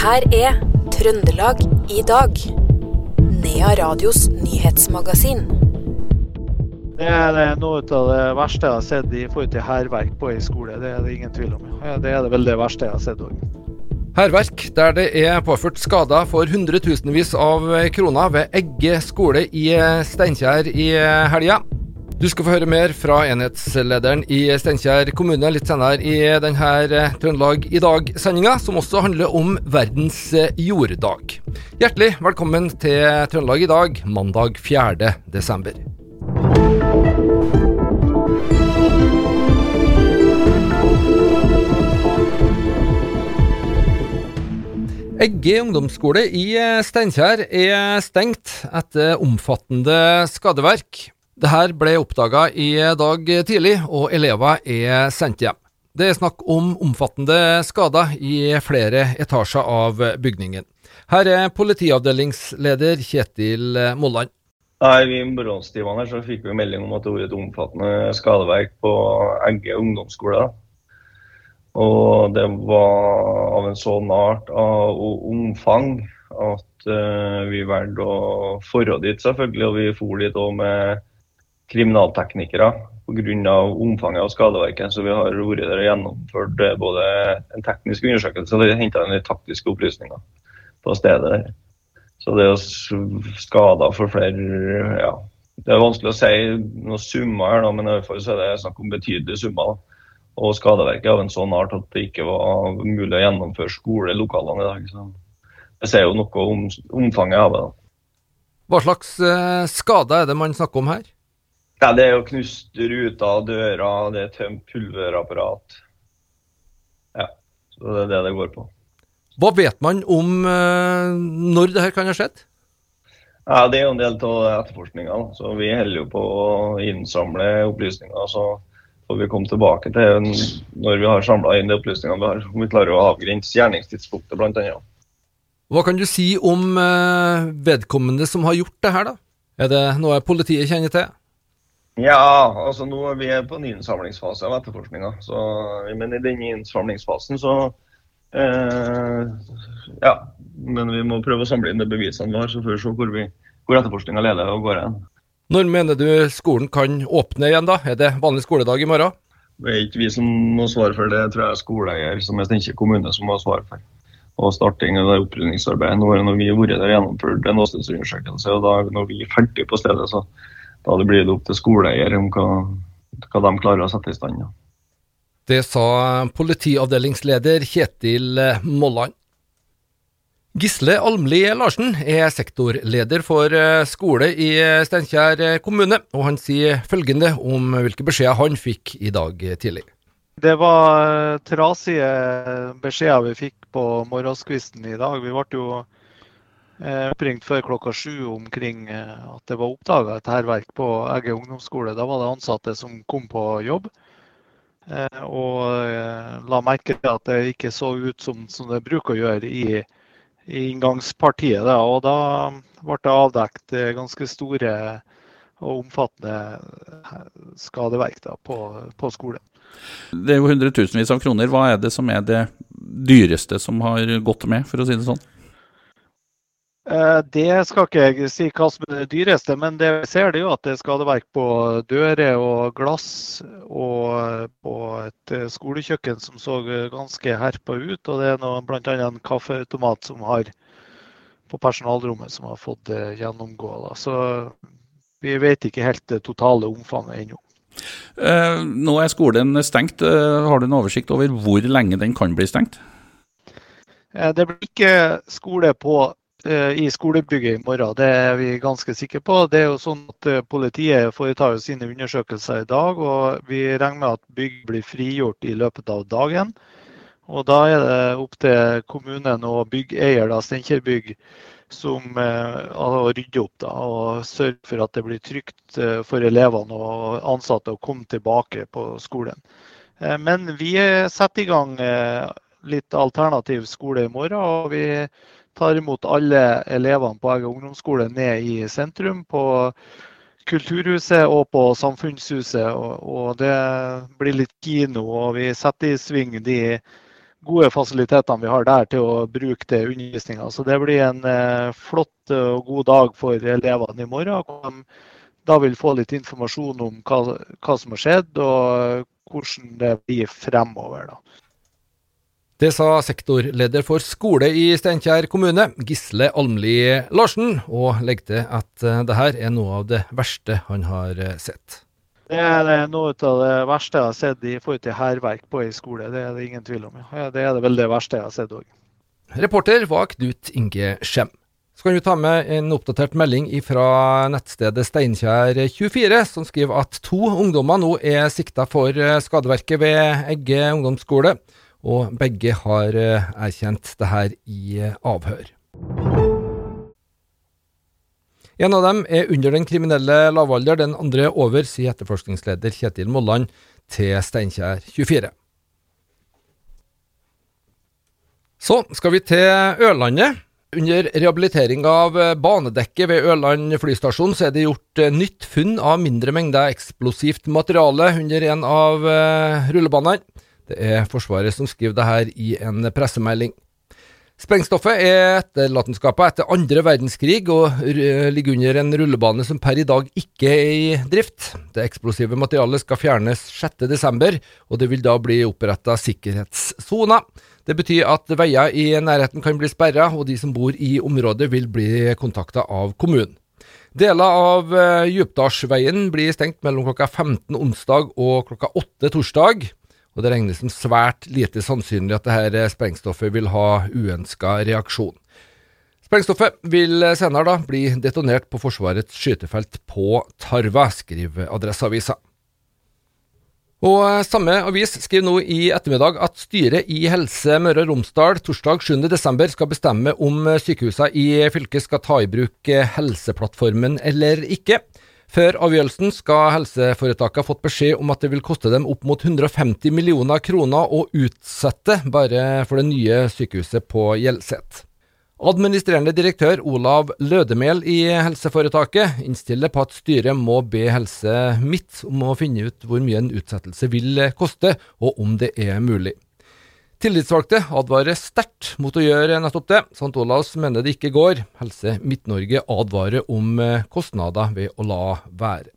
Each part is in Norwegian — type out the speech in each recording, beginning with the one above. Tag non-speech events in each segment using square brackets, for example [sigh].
her er Trøndelag i dag. Nea Radios nyhetsmagasin. Det er noe av det verste jeg har sett i forhold til hærverk på en skole. Det er det ingen tvil om. Det er det vel det verste jeg har sett òg. Hærverk der det er påført skader for hundretusenvis av kroner ved Egge skole i Steinkjer i helga. Du skal få høre mer fra enhetslederen i Steinkjer kommune litt senere i denne Trøndelag i dag-sendinga, som også handler om verdens jorddag. Hjertelig velkommen til Trøndelag i dag, mandag 4. desember. Egge ungdomsskole i Steinkjer er stengt etter omfattende skadeverk. Dette ble oppdaga i dag tidlig, og elever er sendt hjem. Det er snakk om omfattende skader i flere etasjer av bygningen. Her er politiavdelingsleder Kjetil Molland. Nei, I morgenstimene så fikk vi melding om at det var et omfattende skadeverk på Egge ungdomsskole. Og det var av en sånn art og omfang at uh, vi valgte å forå dit, selvfølgelig. Og vi for dit òg med kriminalteknikere pga. omfanget av skadeverket. Så vi har vært der og gjennomført eh, både en teknisk undersøkelse og henta inn taktiske opplysninger på stedet. der. Så det er skader for flere ja, Det er vanskelig å si noen summer her, men i hvert fall så er det snakk om betydelige summer. Og skadeverket av en sånn art at det ikke var mulig å gjennomføre skole i lokalene i dag. Så det sier jo noe om omfanget av det. Hva slags skader skade er det man snakker om her? Ja, det er jo knust ruter, dører, det er tømt pulverapparat. Ja, så det er det det går på. Hva vet man om eh, når det her kan ha skjedd? Ja, Det er jo en del av etterforskninga. Så vi holder jo på å innsamle opplysninger. så får vi komme tilbake til når vi har samla inn de opplysningene vi har, om vi klarer å avgrense gjerningstidspunktet bl.a. Hva kan du si om eh, vedkommende som har gjort det her, da? Er det noe politiet kjenner til? Ja, altså nå er vi på en innsamlingsfase av etterforskninga. Men i den innsamlingsfasen så eh, Ja. Men vi må prøve å samle inn de bevisene vi har, så får vi se hvor, vi, hvor etterforskninga leder og går hen. Når mener du skolen kan åpne igjen, da? Er det vanlig skoledag i morgen? Det er ikke vi som må svare for det, tror jeg er skoleeier som er Steinkjer kommune som må svare for. Og starting av opprydningsarbeidet. Nå har vi vært der og gjennomført en åstedsundersøkelse, og da når vi er ferdig på stedet, så da blir det opp til skoleeier om hva, hva de klarer å sette i stand. Ja. Det sa politiavdelingsleder Kjetil Molland. Gisle Almli Larsen er sektorleder for eh, skole i eh, Steinkjer eh, kommune, og han sier følgende om hvilke beskjeder han fikk i dag tidlig. Det var trasige beskjeder vi fikk på morgenskvisten i dag. Vi ble jo oppringt før klokka sju omkring at det var oppdaga et hærverk på Egge ungdomsskole. Da var det ansatte som kom på jobb og la merke til at det ikke så ut som, som det bruker å gjøre i i inngangspartiet. Da, og da ble det avdekt eh, ganske store og omfattende skadeverk da, på, på, skolen. Det er jo hundretusenvis av kroner. Hva er det som er det dyreste som har gått med, for å si det sånn? Eh, det skal ikke jeg si hva som er det dyreste, men det vi ser det jo at det er skadeverk på dører og glass. Og på et eh, skolekjøkken som så ganske herpa ut. Og det er bl.a. en kaffeautomat som har på personalrommet som har fått eh, gjennomgå. Da. Så vi vet ikke helt det totale omfanget ennå. Eh, nå er skolen stengt. Har du en oversikt over hvor lenge den kan bli stengt? Det blir ikke skole på Eh, i skolebygget i morgen. Det er vi ganske sikre på. Det er jo sånn at eh, Politiet foretar sine undersøkelser i dag, og vi regner med at bygg blir frigjort i løpet av dagen. Og Da er det opp til kommunen og byggeier, Steinkjer som å rydder opp da, og sørger for at det blir trygt eh, for elevene og ansatte å komme tilbake på skolen. Eh, men vi setter i gang eh, litt alternativ skole i morgen. og vi tar imot alle elevene på Ege ungdomsskole ned i sentrum. på Kulturhuset og på Samfunnshuset. Og, og det blir litt kino, og vi setter i sving de gode fasilitetene vi har der til å bruke til undervisninga. Så det blir en flott og god dag for elevene i morgen. hvor de da vil få litt informasjon om hva, hva som har skjedd, og hvordan det blir fremover. da. Det sa sektorleder for skole i Steinkjer kommune, Gisle Almli Larsen, og legger til at eh, det her er noe av det verste han har eh, sett. Det er noe av det verste jeg har sett i forhold til hærverk på ei skole. Det er det ingen tvil om. Ja, det er det vel det verste jeg har sett òg. Reporter var Knut Inge Skjem. Så kan vi ta med en oppdatert melding fra nettstedet Steinkjer24, som skriver at to ungdommer nå er sikta for eh, skadeverket ved Egge ungdomsskole og begge har eh, erkjent det her i eh, avhør. En av dem er under den kriminelle lavalder, den andre over, sier etterforskningsleder Kjetil Molland til Steinkjer 24. Så skal vi til Ørlandet. Under rehabilitering av eh, banedekket ved Ørland flystasjon så er det gjort nytt funn av mindre mengder eksplosivt materiale under en av rullebanene. Det er Forsvaret som skriver det her i en pressemelding. Sprengstoffet er etterlatenskapet etter andre verdenskrig og ligger under en rullebane som per i dag ikke er i drift. Det eksplosive materialet skal fjernes 6.12, og det vil da bli oppretta sikkerhetssoner. Det betyr at veier i nærheten kan bli sperra, og de som bor i området vil bli kontakta av kommunen. Deler av eh, Djupdalsveien blir stengt mellom klokka 15 onsdag og klokka 8 torsdag og det regnes som svært lite sannsynlig at dette sprengstoffet vil ha uønska reaksjon. Sprengstoffet vil senere da bli detonert på Forsvarets skytefelt på Tarva, skriver Adresseavisa. Og Samme avis skriver nå i ettermiddag at styret i Helse Møre og Romsdal torsdag 7.12. skal bestemme om sykehusene i fylket skal ta i bruk Helseplattformen eller ikke. Før avgjørelsen skal helseforetaket ha fått beskjed om at det vil koste dem opp mot 150 millioner kroner å utsette bare for det nye sykehuset på Hjelset. Administrerende direktør Olav Lødemel i helseforetaket innstiller på at styret må be Helse Midt om å finne ut hvor mye en utsettelse vil koste, og om det er mulig. Tillitsvalgte advarer sterkt mot å gjøre nettopp det. St. Olavs mener det ikke går. Helse Midt-Norge advarer om eh, kostnader ved å la være.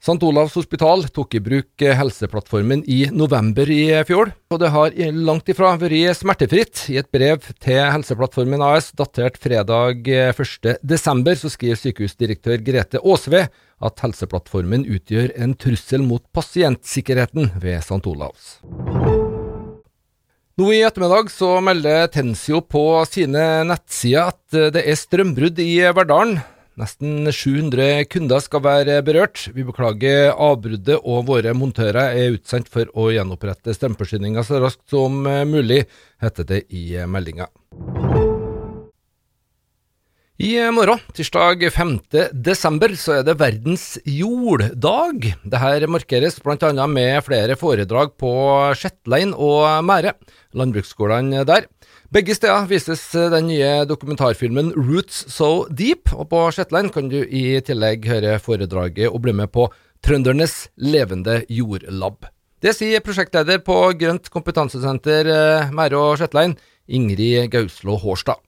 St. Olavs hospital tok i bruk eh, Helseplattformen i november i fjor, og det har langt ifra vært smertefritt. I et brev til Helseplattformen AS datert fredag 1.12. Eh, så skriver sykehusdirektør Grete Aasve at Helseplattformen utgjør en trussel mot pasientsikkerheten ved St. Olavs. Nå i ettermiddag så melder Tensio på sine nettsider at eh, det er strømbrudd i Verdalen. Nesten 700 kunder skal være berørt. Vi beklager avbruddet, og våre montører er utsendt for å gjenopprette strømforsyninga så raskt som eh, mulig, heter det i meldinga. I morgen, tirsdag 5. desember, så er det verdens jorddag. Dette markeres bl.a. med flere foredrag på Shetlein og Mære, landbruksskolene der. Begge steder vises den nye dokumentarfilmen Roots So Deep, og på Shetland kan du i tillegg høre foredraget og bli med på Trøndernes levende jordlab. Det sier prosjektleder på Grønt kompetansesenter eh, Mære og Shetland, Ingrid Gauslo Hårstad.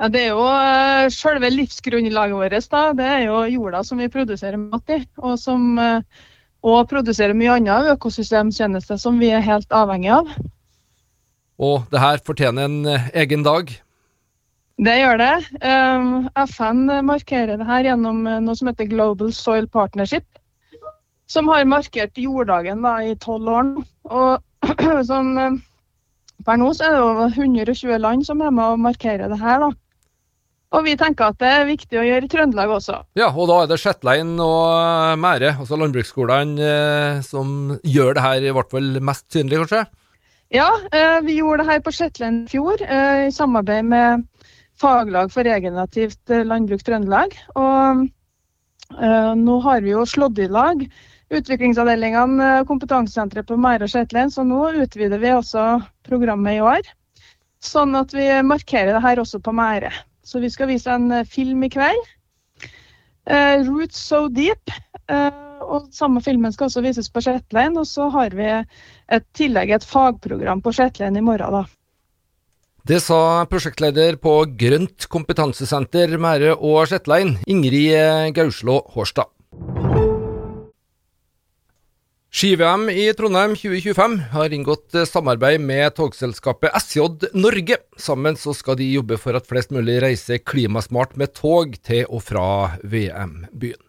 Ja, Det er jo uh, selve livsgrunnlaget vårt. da. Det er jo jorda som vi produserer mat i. Og som uh, og produserer mye annet økosystemtjeneste som vi er helt avhengig av. Og det her fortjener en uh, egen dag? Det gjør det. Um, FN markerer det her gjennom noe som heter Global Soil Partnership. Som har markert jorddagen da, i tolv år nå. Og [clears throat] sånn, per nå så er det over 120 land som er med og markerer det her. da. Og vi tenker at det er viktig å gjøre i Trøndelag også. Ja, og da er det Shetlein og Mære, altså landbruksskolene, eh, som gjør det her i hvert fall mest synlig, kanskje? Ja, eh, vi gjorde det her på Shetland i fjor, eh, i samarbeid med Faglag for regenerativt landbruk Trøndelag. Og nå har vi jo slått i lag utviklingsavdelingene, kompetansesenteret på Mære og Shetland, så nå utvider vi også programmet i år. Sånn at vi markerer det her også på Mære. Så vi skal vise en eh, film i kveld. Uh, 'Roots So Deep'. Uh, og Samme filmen skal også vises på Shetland. Og så har vi et tillegg et fagprogram på Shetland i morgen. da. Det sa prosjektleder på Grønt kompetansesenter Mære og Shetlein, Ingrid Gauslå Hårstad. Ski-VM i Trondheim 2025 har inngått samarbeid med togselskapet SJ Norge. Sammen så skal de jobbe for at flest mulig reiser klimasmart med tog til og fra VM-byen.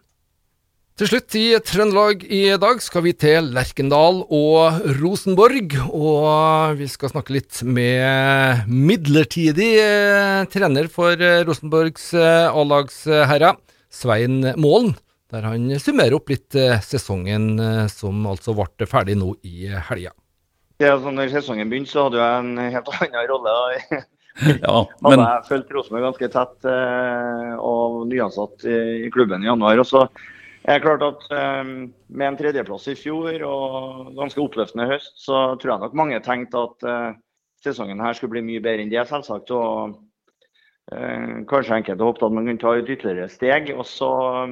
Til slutt i Trøndelag i dag skal vi til Lerkendal og Rosenborg. Og vi skal snakke litt med midlertidig eh, trener for Rosenborgs eh, A-lagsherrer, Svein Målen der han summerer opp litt eh, sesongen eh, som altså ble ferdig nå i helga. Ja, så når sesongen begynte, så hadde jeg en helt [laughs] annen rolle. [laughs] ja, [laughs] men... Hadde jeg fulgt Rosenborg ganske tett eh, og nyansatt i klubben i januar. og så er det klart at Med en tredjeplass i fjor og ganske oppløftende høst, så tror jeg nok mange tenkte at sesongen her skulle bli mye bedre enn det, selvsagt. og Kanskje enkelte håpet at man kunne ta et ytterligere steg. og så Eh,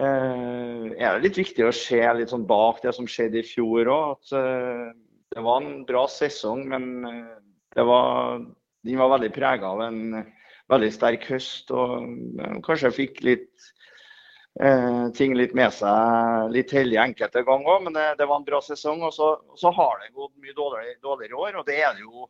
er det litt viktig å se litt sånn bak det som skjedde i fjor òg. at det var en bra sesong, men eh, var, den var veldig prega av en veldig sterk høst. Og kanskje fikk litt eh, ting litt med seg litt heldig enkelte ganger òg, men det, det, var en bra sesong. Og så, så har det gått mye dårligere, dårligere år, og det er det jo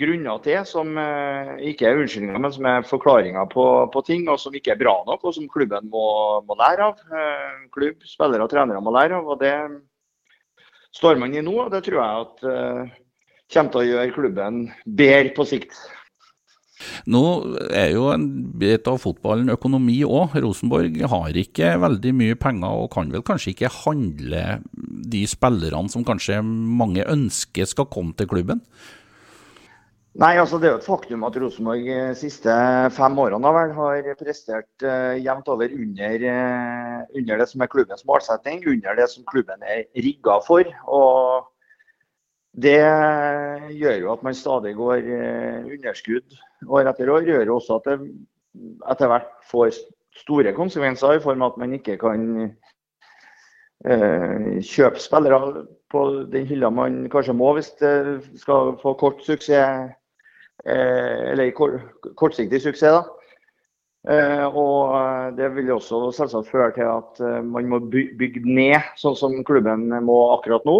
grunner til som eh, ikke er unnskyldninger, men som er forklaringer på, på, ting, og som ikke er bra nok, og som klubben må, må lære av. Eh, klubb, spillere og trenere må lære av. og Det står man i nå, og det tror jeg at uh, kommer til å gjøre klubben bedre på sikt. Nå er jo en bit av fotballen økonomi òg. Rosenborg har ikke veldig mye penger og kan vel kanskje ikke handle de spillerne som kanskje mange ønsker skal komme til klubben. Nei, altså Det er jo et faktum at Rosenborg de eh, siste fem årene vel, har prestert uh, jevnt over under, uh, under, det som er klubbens målsetting, under det som klubben er rigga for. og Det gjør jo at man stadig går uh, underskudd år etter år. gjør jo også at det etter hvert får store konsekvenser, i form av at man ikke kan kjøpe spillere på den hylla man kanskje må hvis det skal få kort suksess eller kortsiktig suksess. da. Uh, og eh, Det vil også selvsagt føre til at man må bygge ned, sånn som klubben må akkurat nå.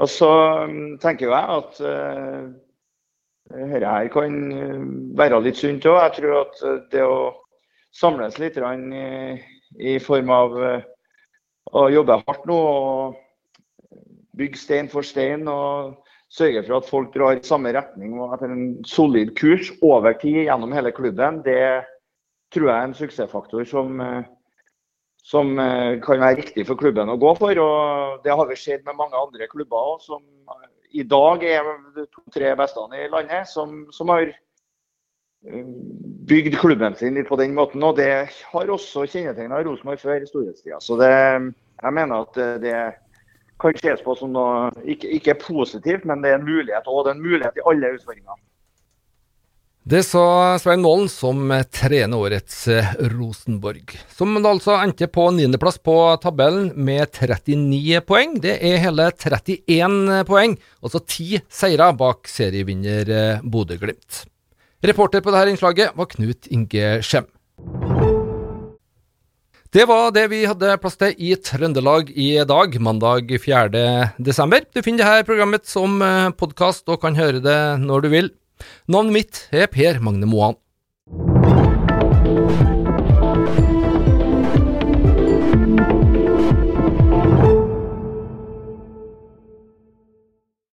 Og så tenker tenker jeg at dette her kan være litt sunt òg. Jeg tror at det å samles litt i form av å jobbe hardt nå og bygge stein for stein og sørge for at folk drar i samme retning og etter en solid kurs over tid gjennom hele klubben, det tror jeg er en suksessfaktor som, eh, som eh, kan være riktig for klubben å gå for. og Det har vi sett med mange andre klubber òg, som i dag er de to-tre beste i landet, som, som, har eh, bygd klubben sin litt på den måten. og Det har også kjennetegna Rosenborg før i storhetstida. Så jeg mener at det, er kan ses på som noe ikke, ikke positivt, men det er en mulighet. Og det er en mulighet i alle utfordringer. Det sa Svein Målen, som trener årets eh, Rosenborg. Som altså endte på niendeplass på tabellen med 39 poeng. Det er hele 31 poeng, altså ti seire bak serievinner eh, Bodø-Glimt. Reporter på dette innslaget var Knut Inge Skjem. Det var det vi hadde plass til i Trøndelag i dag, mandag 4. desember. Du finner dette programmet som eh, podkast og kan høre det når du vil. Navnet mitt er Per Magne Moan.